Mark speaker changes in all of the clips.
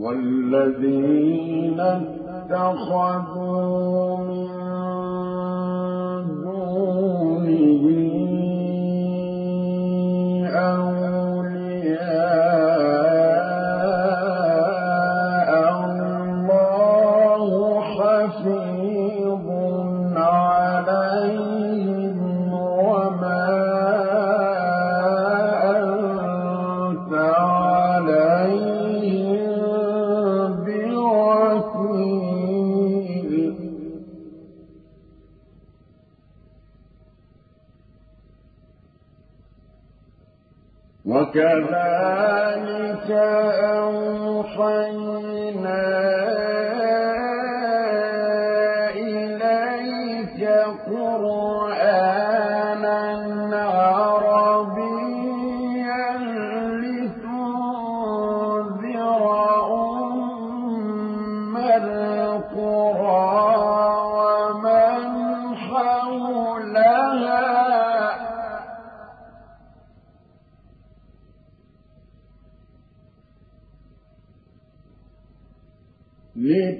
Speaker 1: ولو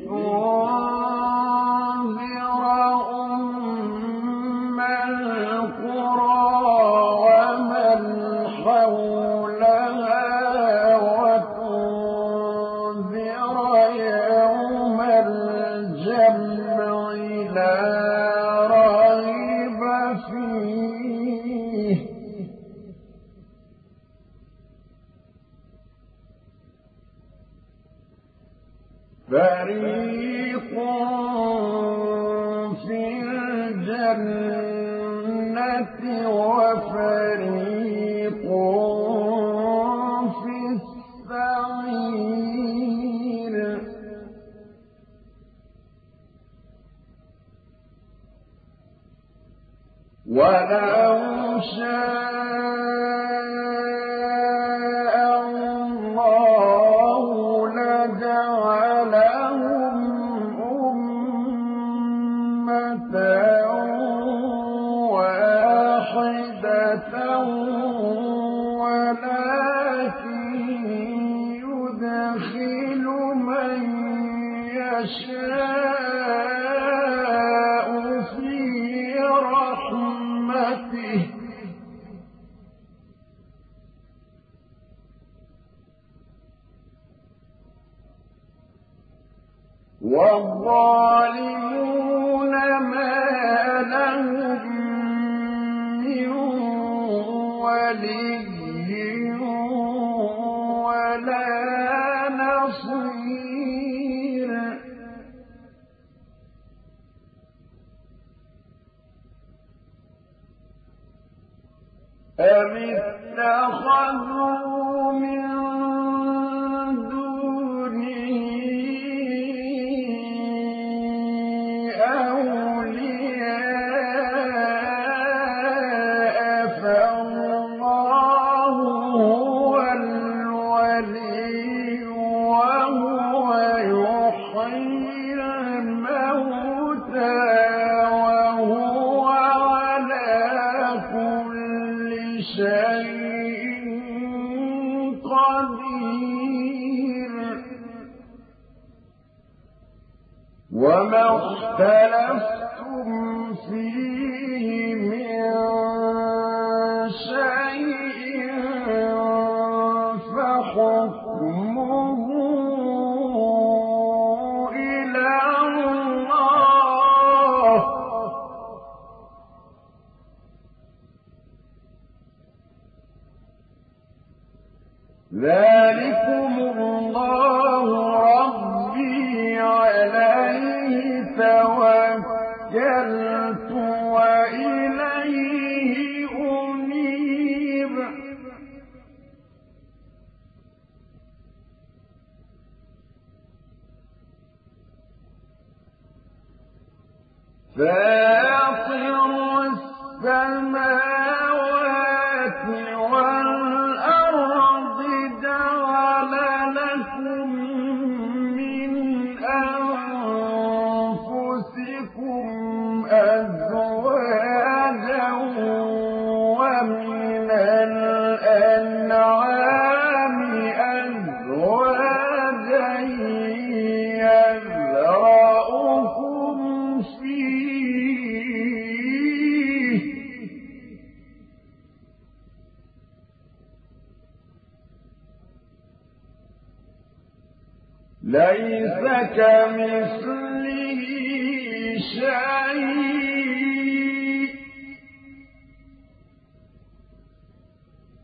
Speaker 1: شاء
Speaker 2: والظالمون ما لهم من ولي ولا نصير أم اتخذوا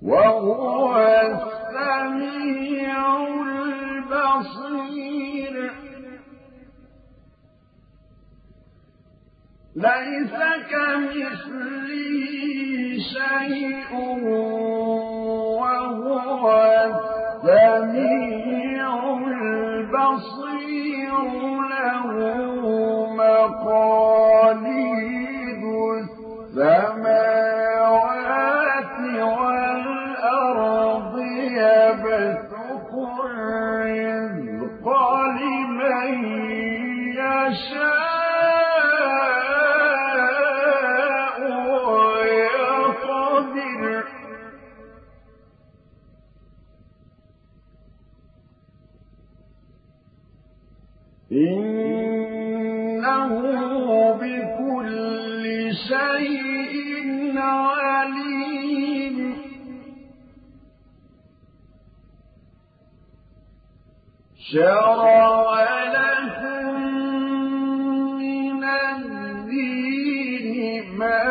Speaker 2: وهو السميع البصير. ليس كمثله شيء وهو السميع البصير. له مقاليد السماوات شرع لكم من الدين ما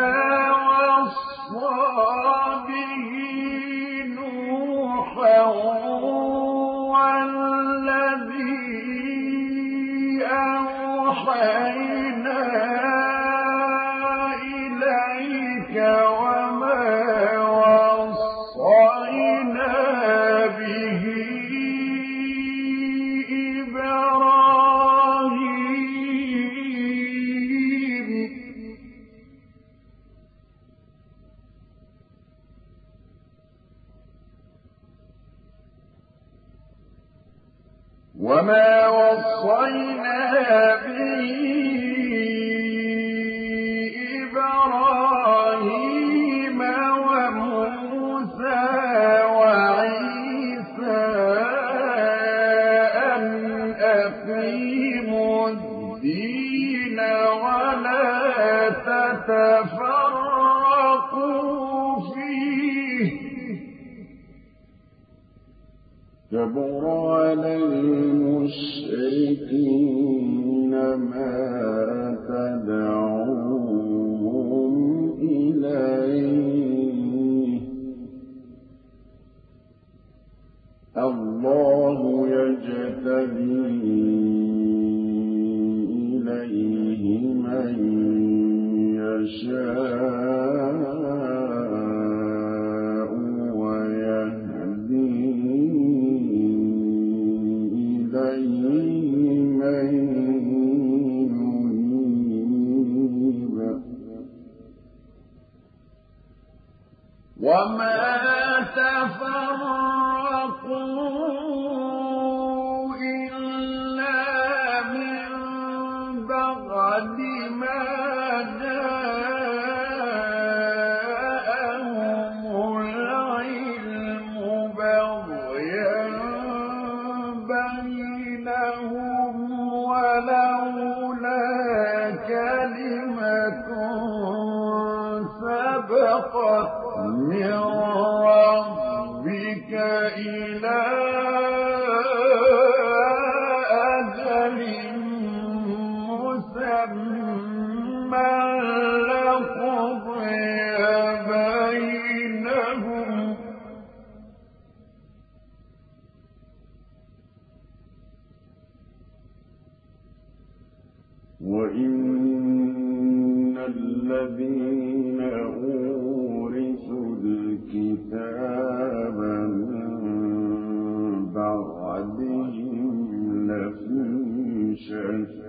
Speaker 2: وصى به نوحا والذي أوحينا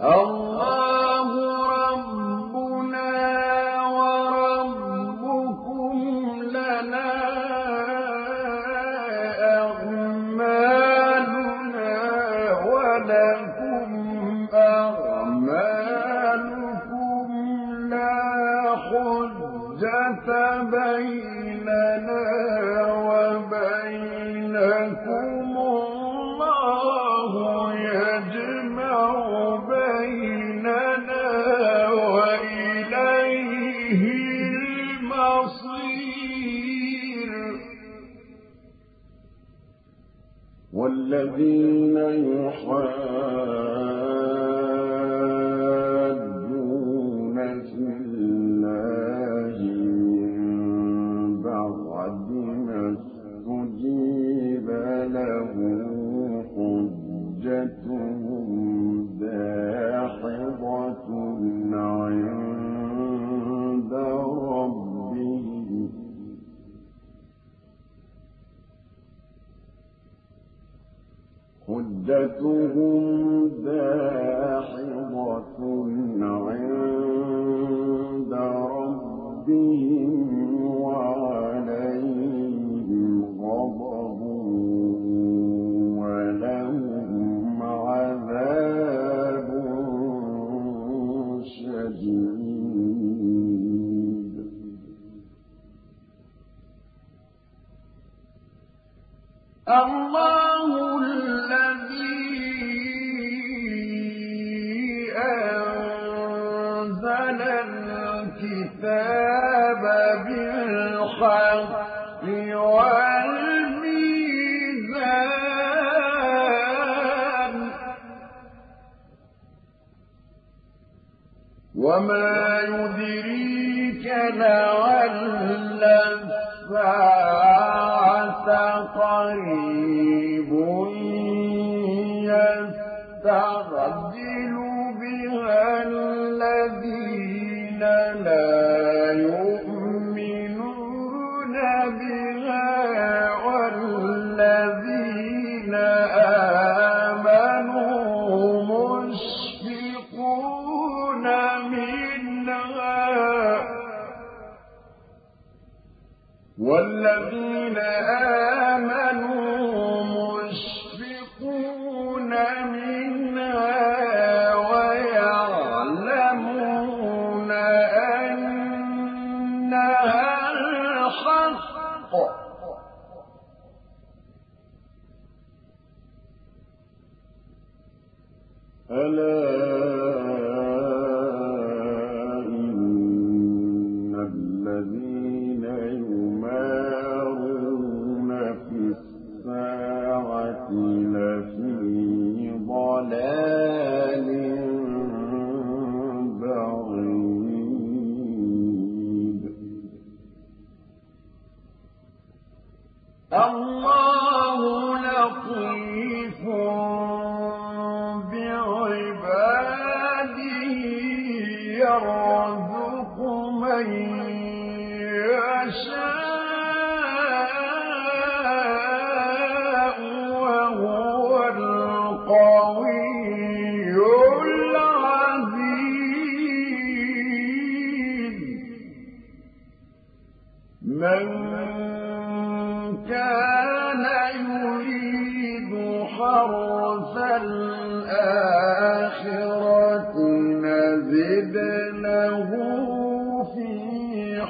Speaker 1: والذين ربهم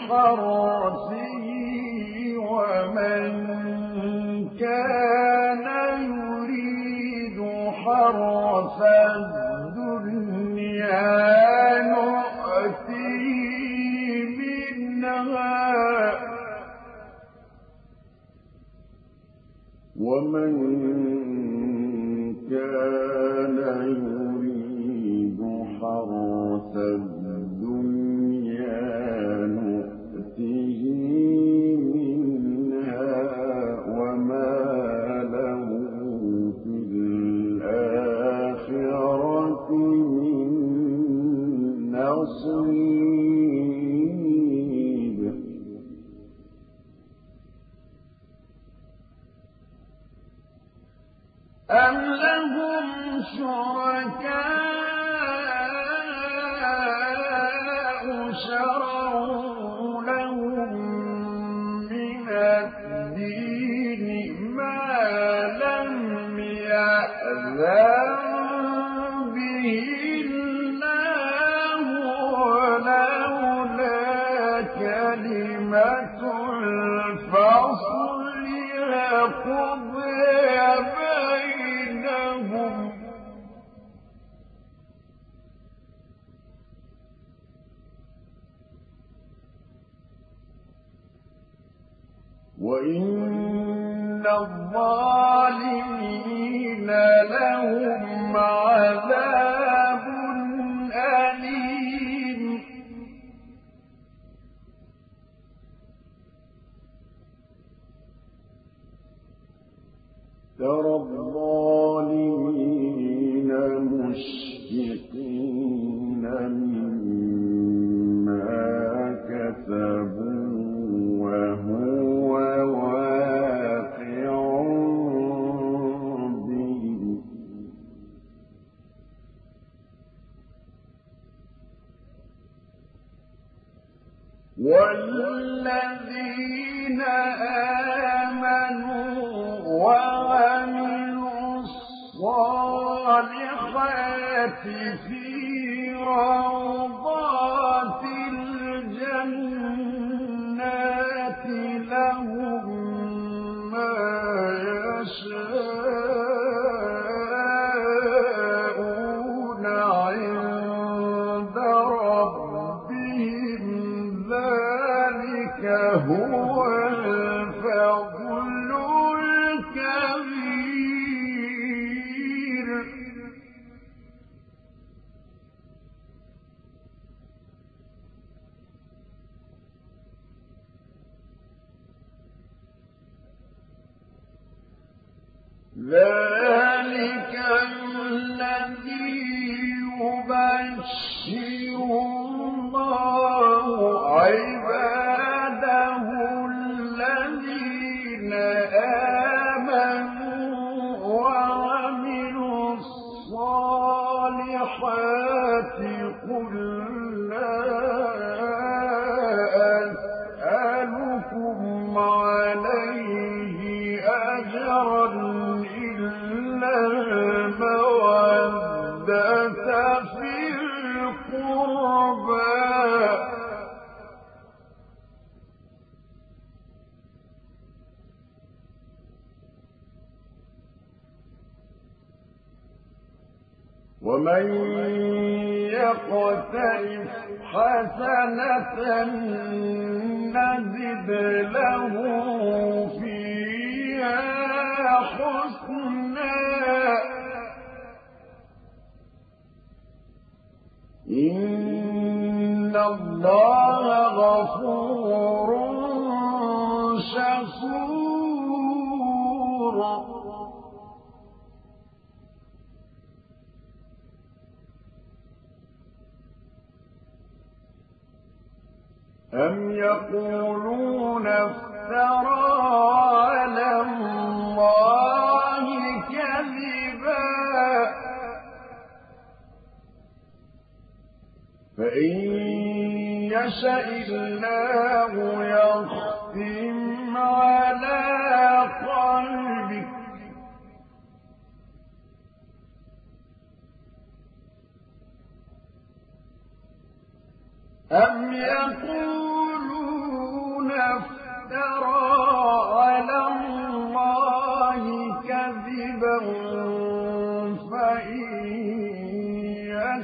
Speaker 2: فرسه ومن كان يريد حرس الدنيا نؤتيه منها.
Speaker 1: ومن
Speaker 2: وإن الله هو نزد له فيها حسنا. إن الله غفور شكور. أم يقولون افترى على الله كذبا فإن يشأ الله يختم على قلبك أم يقولون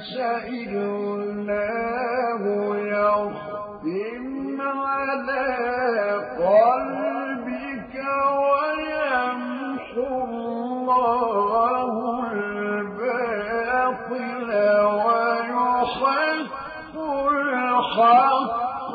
Speaker 2: يشاء الله يختم على قلبك ويمحو الله الباطل الحق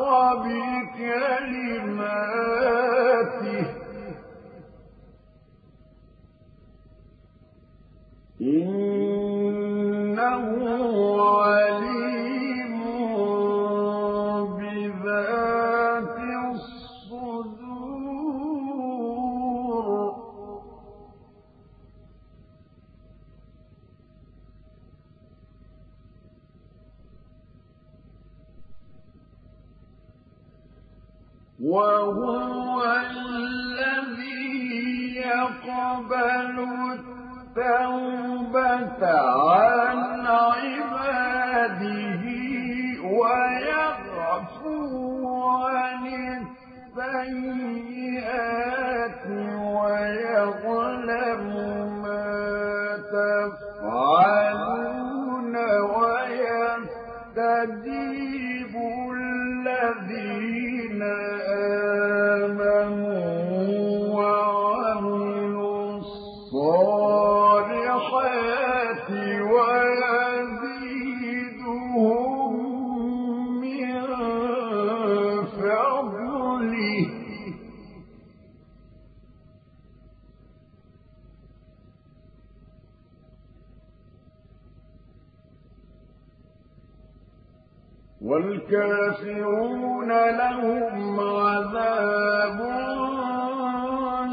Speaker 2: والكافرون لهم عذاب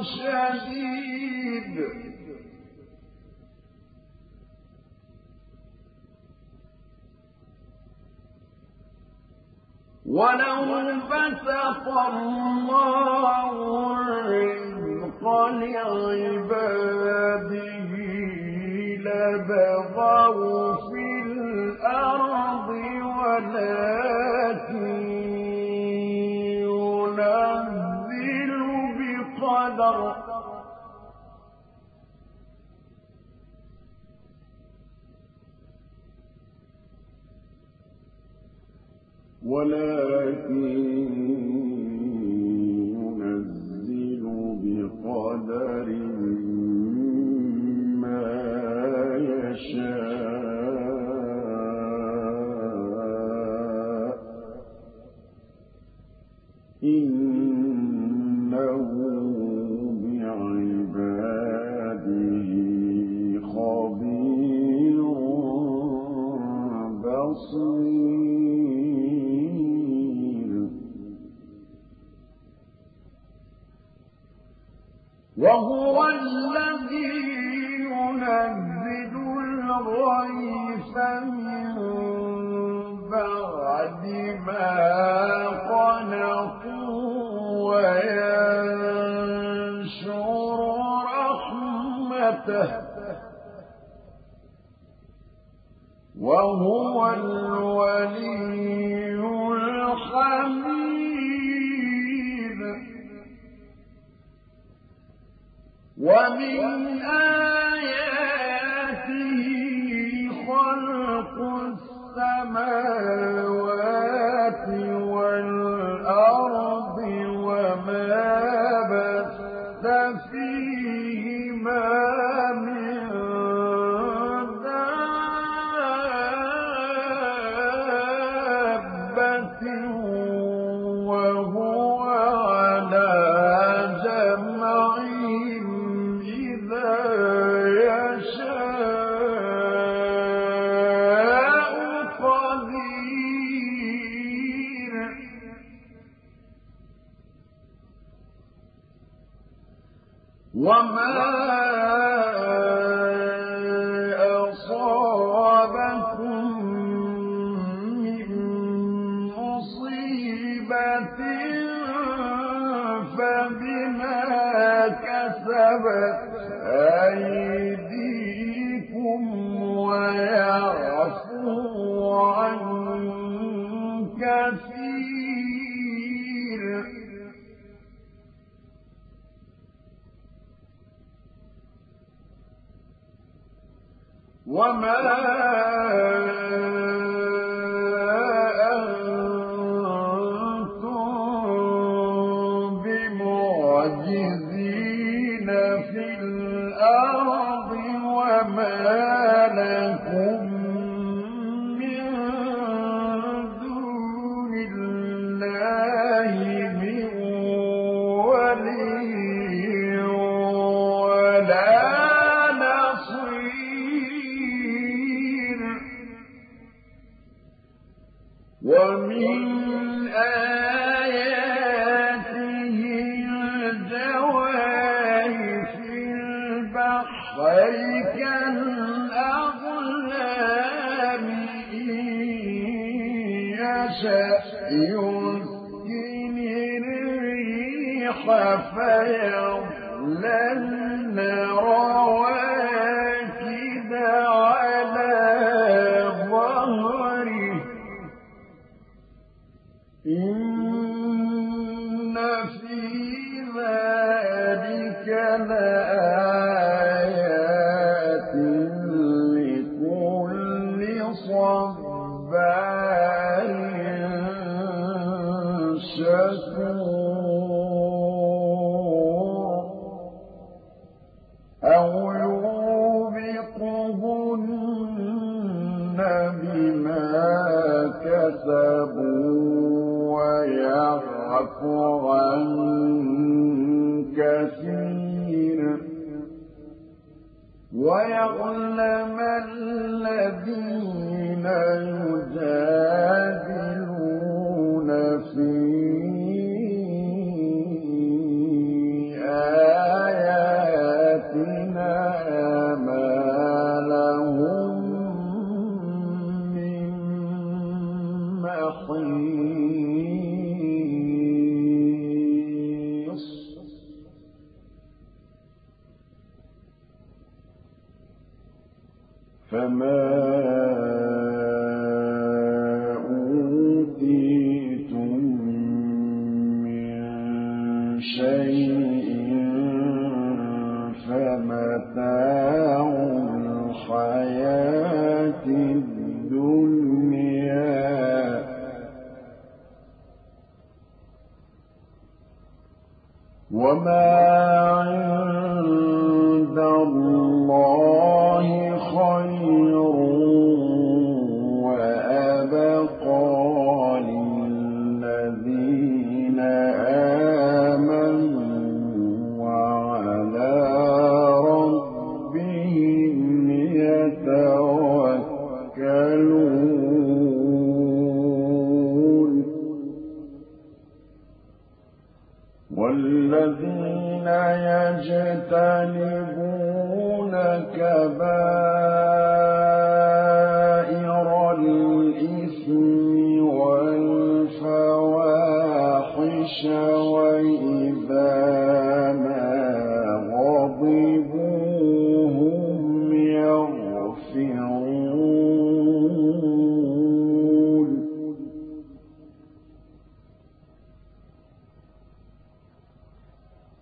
Speaker 2: شديد. ولو بسط الله الرزق لعباده لبغوا في الأرض ولكن وهو الذي ينزل الغيث من بعد ما قنطوا وينشر رحمته. وهو الولي الحميد ومن آياته خلق السماوات فيضللن رواكد وسلم السَّمَاءِ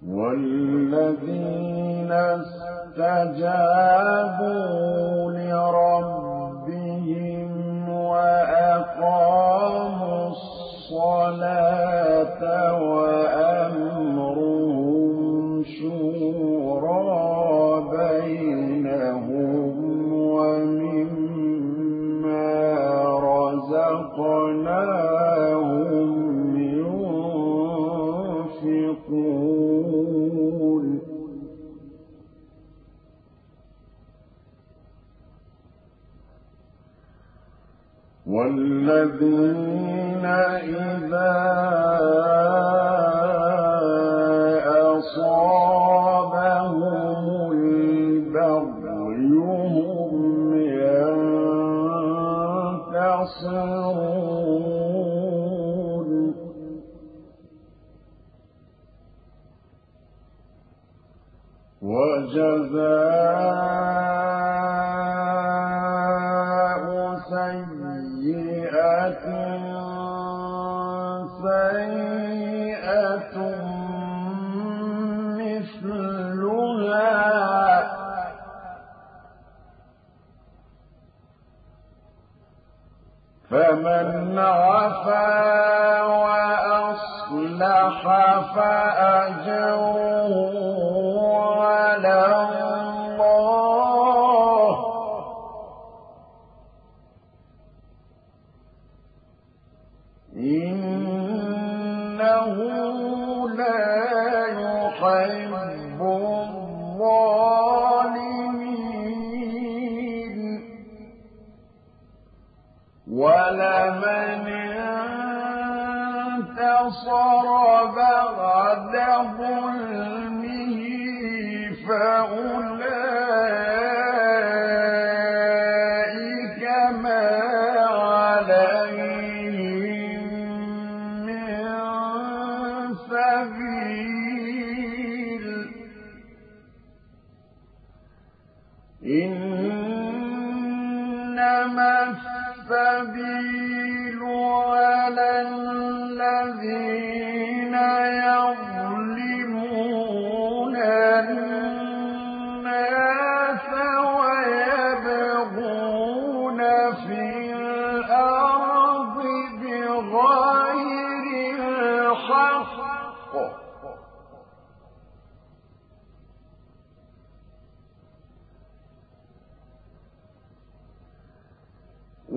Speaker 2: والذين استجابوا لربهم وأقاموا الصلاة الذين إذا فمن عفا وأصلح فأجره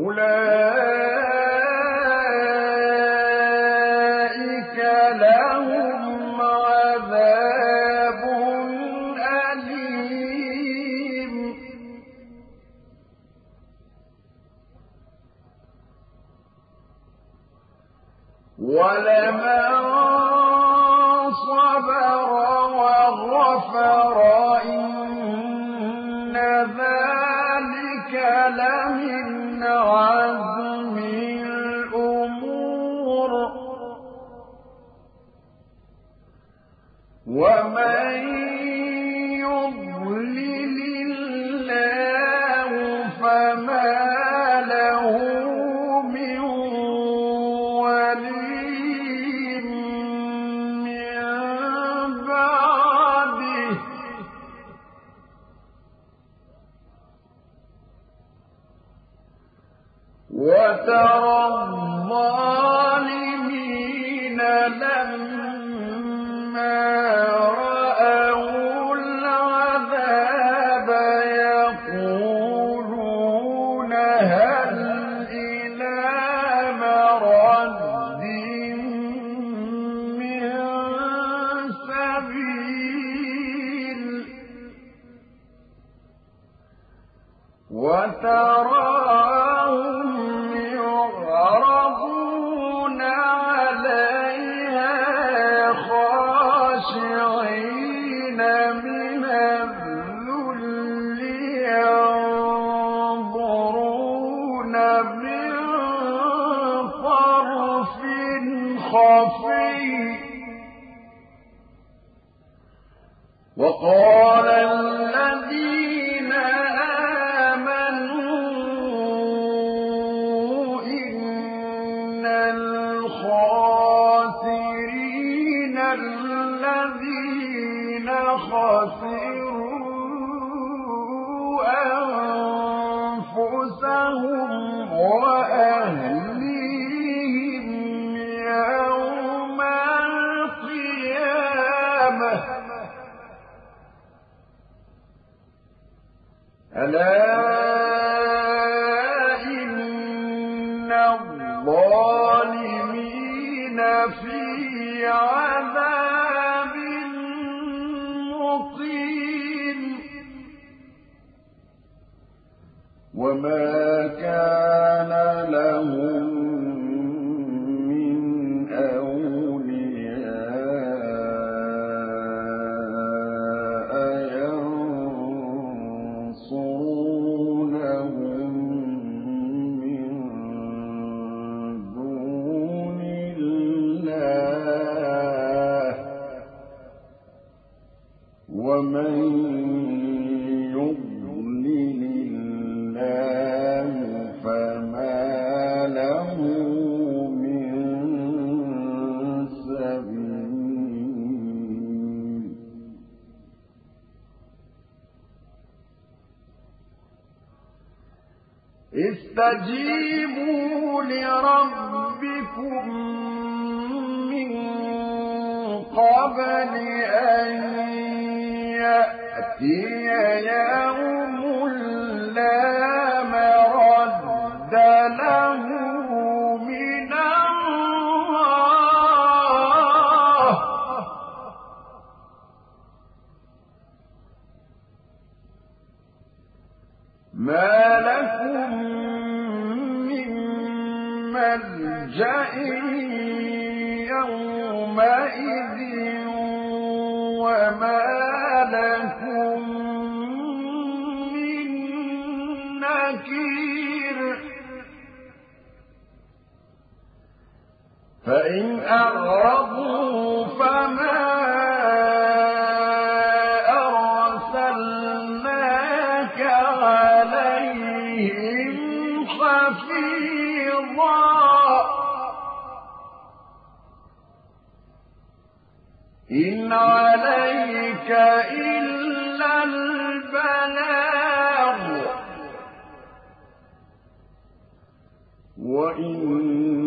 Speaker 2: أولئك وما كان الجئ يومئذ وما لهم من نكير. فإن عليك إلا البلاغ. وإن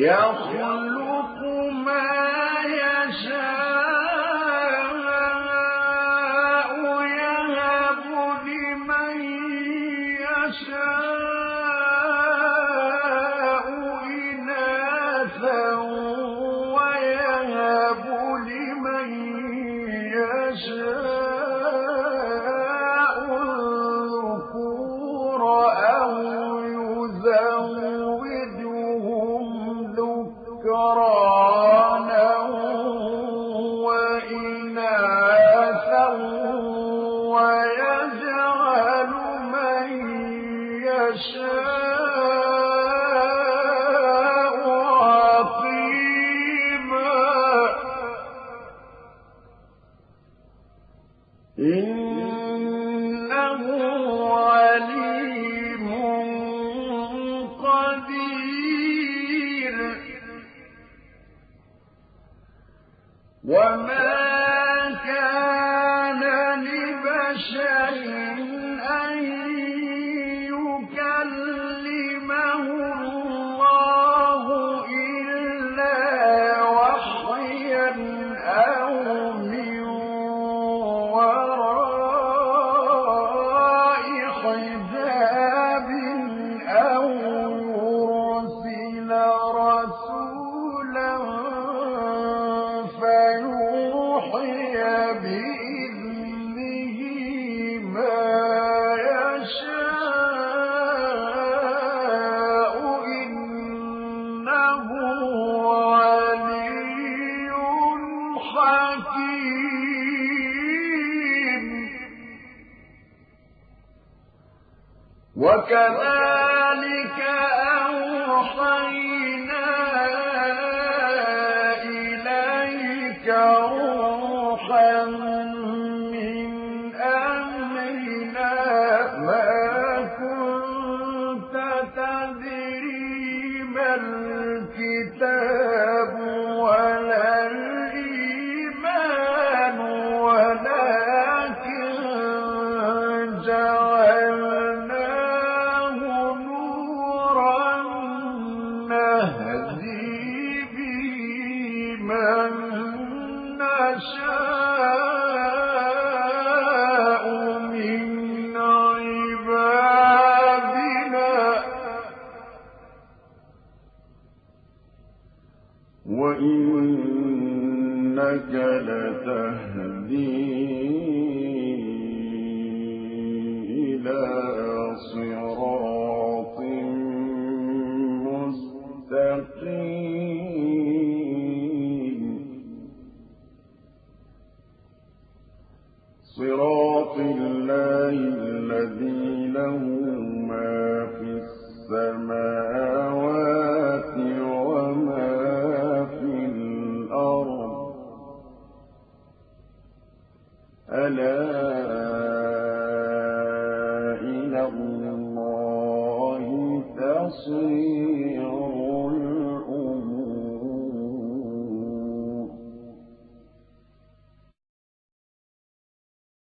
Speaker 2: يخلق وما الكتاب